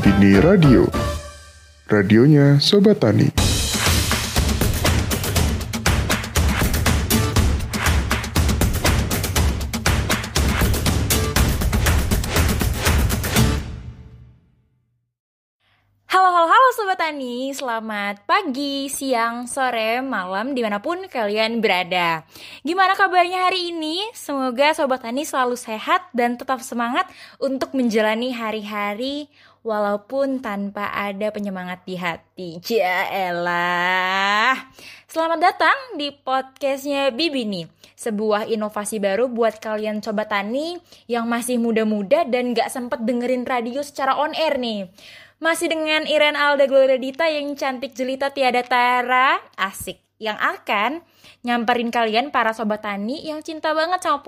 Bibini Radio. Radionya Sobat Tani. Halo, halo, halo Sobat Tani, selamat pagi, siang, sore, malam, di mana pun kalian berada. Gimana kabarnya hari ini? Semoga Sobat Tani selalu sehat dan tetap semangat untuk menjalani hari-hari walaupun tanpa ada penyemangat di hati. Jaelah. Selamat datang di podcastnya Bibi nih. Sebuah inovasi baru buat kalian Sobat Tani yang masih muda-muda dan gak sempet dengerin radio secara on air nih. Masih dengan Iren Alda Gloria Dita yang cantik jelita tiada tara, asik. Yang akan nyamperin kalian para sobat tani yang cinta banget sama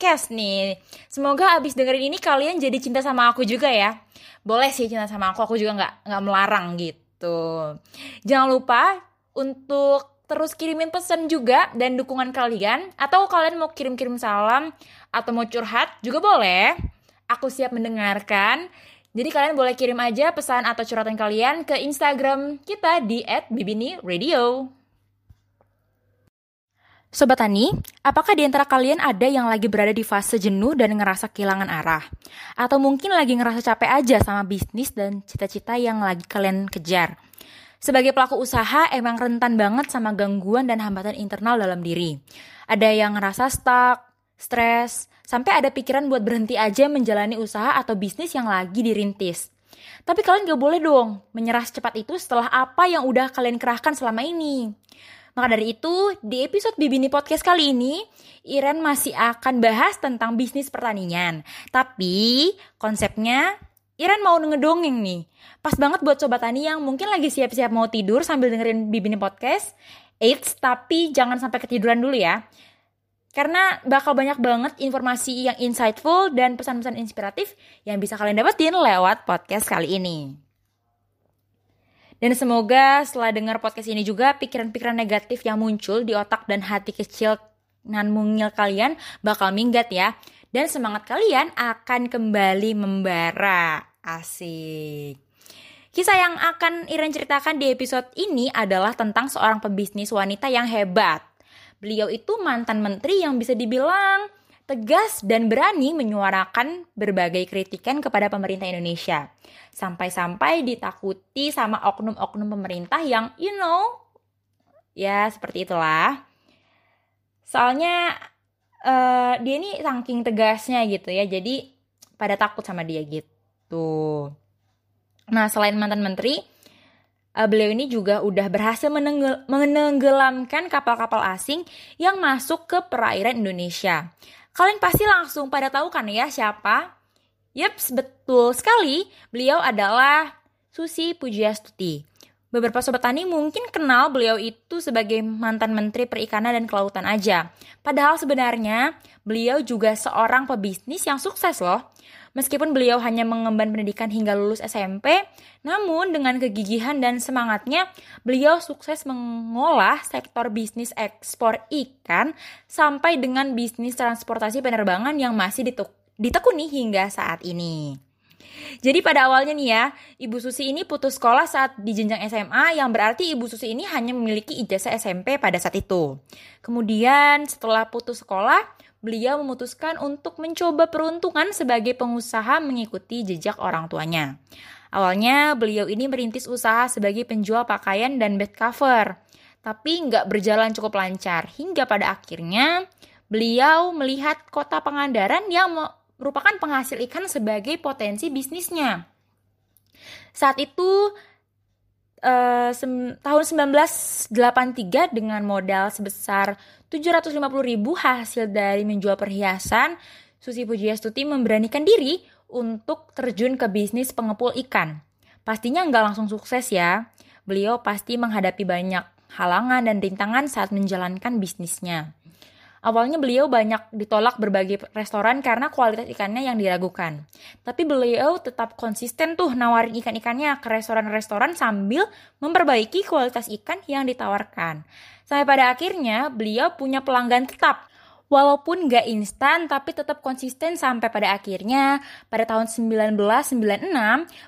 podcast nih. Semoga abis dengerin ini kalian jadi cinta sama aku juga ya. Boleh sih cinta sama aku, aku juga nggak nggak melarang gitu. Jangan lupa untuk terus kirimin pesan juga dan dukungan kalian atau kalian mau kirim-kirim salam atau mau curhat juga boleh. Aku siap mendengarkan. Jadi kalian boleh kirim aja pesan atau curhatan kalian ke Instagram kita di @bibini_radio. Sobat Tani, apakah di antara kalian ada yang lagi berada di fase jenuh dan ngerasa kehilangan arah? Atau mungkin lagi ngerasa capek aja sama bisnis dan cita-cita yang lagi kalian kejar? Sebagai pelaku usaha, emang rentan banget sama gangguan dan hambatan internal dalam diri. Ada yang ngerasa stuck, stres, sampai ada pikiran buat berhenti aja menjalani usaha atau bisnis yang lagi dirintis. Tapi kalian gak boleh dong menyerah secepat itu setelah apa yang udah kalian kerahkan selama ini. Maka dari itu, di episode Bibini Podcast kali ini, Iren masih akan bahas tentang bisnis pertanian. Tapi, konsepnya Iren mau ngedongeng nih. Pas banget buat sobat tani yang mungkin lagi siap-siap mau tidur sambil dengerin Bibini Podcast. Eits, tapi jangan sampai ketiduran dulu ya. Karena bakal banyak banget informasi yang insightful dan pesan-pesan inspiratif yang bisa kalian dapetin lewat podcast kali ini. Dan semoga setelah dengar podcast ini juga pikiran-pikiran negatif yang muncul di otak dan hati kecil nan mungil kalian bakal minggat ya. Dan semangat kalian akan kembali membara. Asik. Kisah yang akan Iren ceritakan di episode ini adalah tentang seorang pebisnis wanita yang hebat. Beliau itu mantan menteri yang bisa dibilang tegas dan berani menyuarakan berbagai kritikan kepada pemerintah Indonesia. Sampai-sampai ditakuti sama oknum-oknum pemerintah yang, you know, ya seperti itulah. Soalnya uh, dia ini saking tegasnya gitu ya, jadi pada takut sama dia gitu. Nah, selain mantan menteri, uh, beliau ini juga udah berhasil menenggel menenggelamkan kapal-kapal asing yang masuk ke perairan Indonesia. Kalian pasti langsung pada tahu kan ya siapa? Yeps, betul sekali. Beliau adalah Susi Pujiastuti. Beberapa sobat tani mungkin kenal beliau itu sebagai mantan menteri perikanan dan kelautan aja. Padahal sebenarnya beliau juga seorang pebisnis yang sukses loh. Meskipun beliau hanya mengemban pendidikan hingga lulus SMP, namun dengan kegigihan dan semangatnya, beliau sukses mengolah sektor bisnis ekspor ikan sampai dengan bisnis transportasi penerbangan yang masih ditekuni hingga saat ini. Jadi pada awalnya nih ya, Ibu Susi ini putus sekolah saat di jenjang SMA yang berarti Ibu Susi ini hanya memiliki ijazah SMP pada saat itu. Kemudian setelah putus sekolah, beliau memutuskan untuk mencoba peruntungan sebagai pengusaha mengikuti jejak orang tuanya. Awalnya beliau ini merintis usaha sebagai penjual pakaian dan bed cover, tapi nggak berjalan cukup lancar hingga pada akhirnya beliau melihat kota Pangandaran yang merupakan penghasil ikan sebagai potensi bisnisnya. Saat itu uh, tahun 1983 dengan modal sebesar 750 ribu hasil dari menjual perhiasan, Susi Pujiastuti memberanikan diri untuk terjun ke bisnis pengepul ikan. Pastinya nggak langsung sukses ya. Beliau pasti menghadapi banyak halangan dan rintangan saat menjalankan bisnisnya. Awalnya beliau banyak ditolak berbagai restoran karena kualitas ikannya yang diragukan. Tapi beliau tetap konsisten tuh nawarin ikan-ikannya ke restoran-restoran sambil memperbaiki kualitas ikan yang ditawarkan. Sampai pada akhirnya beliau punya pelanggan tetap. Walaupun nggak instan, tapi tetap konsisten sampai pada akhirnya pada tahun 1996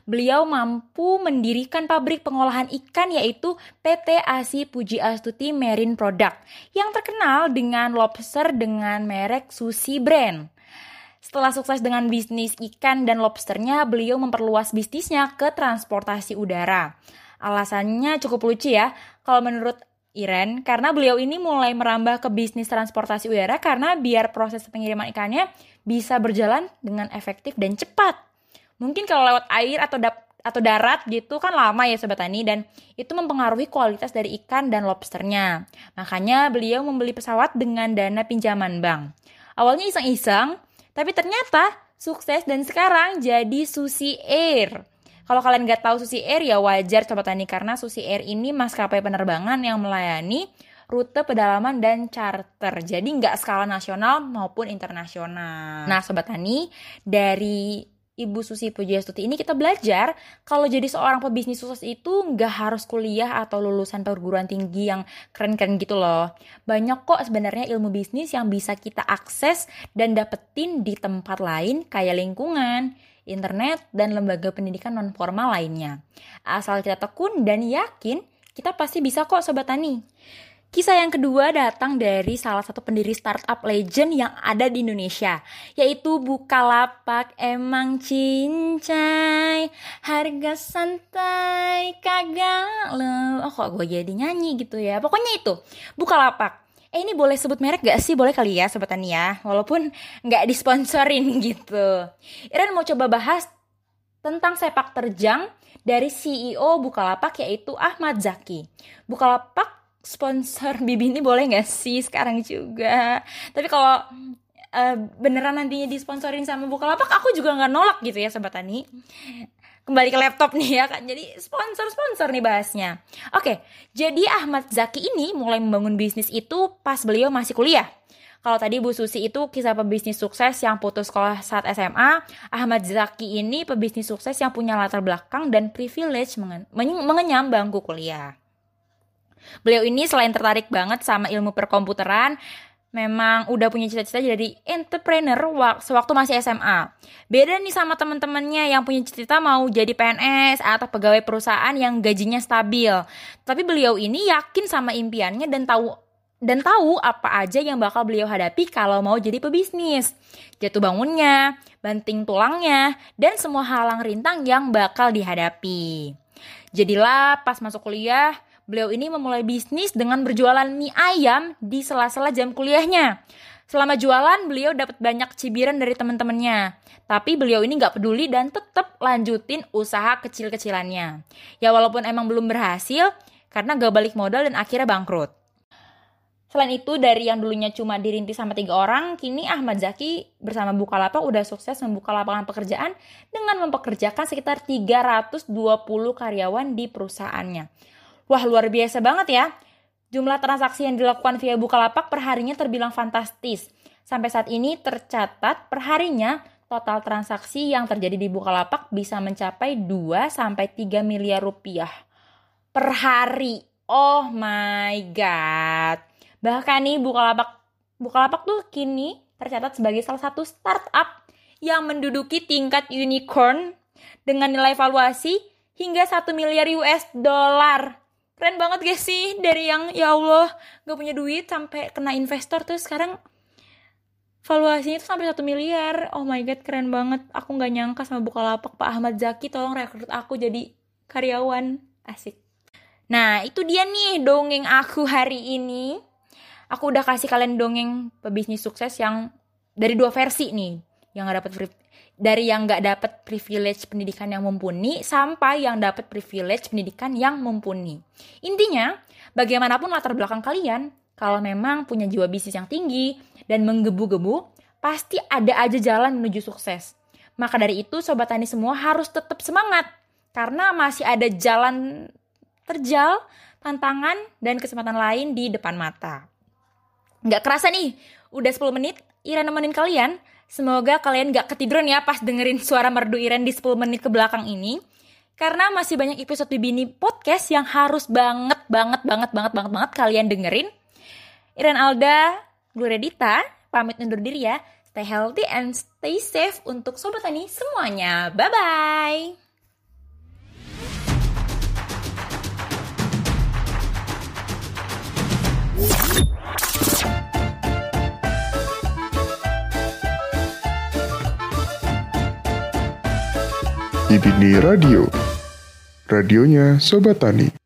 beliau mampu mendirikan pabrik pengolahan ikan yaitu PT Asi Puji Astuti Marine Product yang terkenal dengan lobster dengan merek Sushi Brand. Setelah sukses dengan bisnis ikan dan lobsternya, beliau memperluas bisnisnya ke transportasi udara. Alasannya cukup lucu ya. Kalau menurut Iren karena beliau ini mulai merambah ke bisnis transportasi udara karena biar proses pengiriman ikannya bisa berjalan dengan efektif dan cepat. Mungkin kalau lewat air atau dap atau darat gitu kan lama ya sobat tani dan itu mempengaruhi kualitas dari ikan dan lobsternya. Makanya beliau membeli pesawat dengan dana pinjaman bank. Awalnya iseng-iseng, tapi ternyata sukses dan sekarang jadi Susi Air. Kalau kalian nggak tahu Susi Air ya wajar Sobat Tani karena Susi Air ini maskapai penerbangan yang melayani rute pedalaman dan charter. Jadi nggak skala nasional maupun internasional. Nah Sobat Tani, dari Ibu Susi Pujiastuti ini kita belajar kalau jadi seorang pebisnis sukses itu nggak harus kuliah atau lulusan perguruan tinggi yang keren-keren gitu loh. Banyak kok sebenarnya ilmu bisnis yang bisa kita akses dan dapetin di tempat lain kayak lingkungan, internet, dan lembaga pendidikan non formal lainnya. Asal kita tekun dan yakin, kita pasti bisa kok Sobat Tani. Kisah yang kedua datang dari salah satu pendiri startup legend yang ada di Indonesia, yaitu Bukalapak emang cincai, harga santai kagak lo. Oh kok gue jadi nyanyi gitu ya. Pokoknya itu, Bukalapak eh ini boleh sebut merek gak sih? Boleh kali ya Sobat ya, walaupun gak disponsorin gitu. Iren mau coba bahas tentang sepak terjang dari CEO Bukalapak yaitu Ahmad Zaki. Bukalapak sponsor Bibi ini boleh gak sih sekarang juga? Tapi kalau uh, beneran nantinya disponsorin sama Bukalapak, aku juga nggak nolak gitu ya Sobat Tani kembali ke laptop nih ya kan. Jadi sponsor-sponsor nih bahasnya. Oke, jadi Ahmad Zaki ini mulai membangun bisnis itu pas beliau masih kuliah. Kalau tadi Bu Susi itu kisah pebisnis sukses yang putus sekolah saat SMA, Ahmad Zaki ini pebisnis sukses yang punya latar belakang dan privilege mengenyam bangku kuliah. Beliau ini selain tertarik banget sama ilmu perkomputeran, memang udah punya cita-cita jadi entrepreneur sewaktu masih SMA. Beda nih sama teman-temannya yang punya cita-cita mau jadi PNS atau pegawai perusahaan yang gajinya stabil. Tapi beliau ini yakin sama impiannya dan tahu dan tahu apa aja yang bakal beliau hadapi kalau mau jadi pebisnis. Jatuh bangunnya, banting tulangnya, dan semua halang rintang yang bakal dihadapi. Jadilah pas masuk kuliah, Beliau ini memulai bisnis dengan berjualan mie ayam di sela-sela jam kuliahnya. Selama jualan, beliau dapat banyak cibiran dari teman-temannya. Tapi beliau ini nggak peduli dan tetap lanjutin usaha kecil-kecilannya. Ya walaupun emang belum berhasil, karena gak balik modal dan akhirnya bangkrut. Selain itu, dari yang dulunya cuma dirintis sama tiga orang, kini Ahmad Zaki bersama Bukalapak udah sukses membuka lapangan pekerjaan dengan mempekerjakan sekitar 320 karyawan di perusahaannya. Wah luar biasa banget ya. Jumlah transaksi yang dilakukan via Bukalapak perharinya terbilang fantastis. Sampai saat ini tercatat perharinya total transaksi yang terjadi di Bukalapak bisa mencapai 2 sampai 3 miliar rupiah per hari. Oh my god. Bahkan nih Bukalapak Bukalapak tuh kini tercatat sebagai salah satu startup yang menduduki tingkat unicorn dengan nilai valuasi hingga 1 miliar US dollar keren banget gak sih? Dari yang ya Allah gak punya duit sampai kena investor terus sekarang valuasinya itu sampai satu miliar. Oh my god keren banget. Aku nggak nyangka sama Bukalapak Pak Ahmad Zaki tolong rekrut aku jadi karyawan. Asik. Nah itu dia nih dongeng aku hari ini. Aku udah kasih kalian dongeng pebisnis sukses yang dari dua versi nih yang gak dapat dari yang nggak dapat privilege pendidikan yang mumpuni sampai yang dapat privilege pendidikan yang mumpuni. Intinya, bagaimanapun latar belakang kalian, kalau memang punya jiwa bisnis yang tinggi dan menggebu-gebu, pasti ada aja jalan menuju sukses. Maka dari itu, sobat tani semua harus tetap semangat karena masih ada jalan terjal, tantangan, dan kesempatan lain di depan mata. Nggak kerasa nih, udah 10 menit, Ira nemenin kalian Semoga kalian gak ketiduran ya pas dengerin suara merdu Iren di 10 menit ke belakang ini. Karena masih banyak episode Bini Podcast yang harus banget, banget, banget, banget, banget, banget kalian dengerin. Iren Alda, Gloria Dita, pamit undur diri ya. Stay healthy and stay safe untuk Sobat Tani semuanya. Bye-bye! Ibini Radio. Radionya Sobat Tani.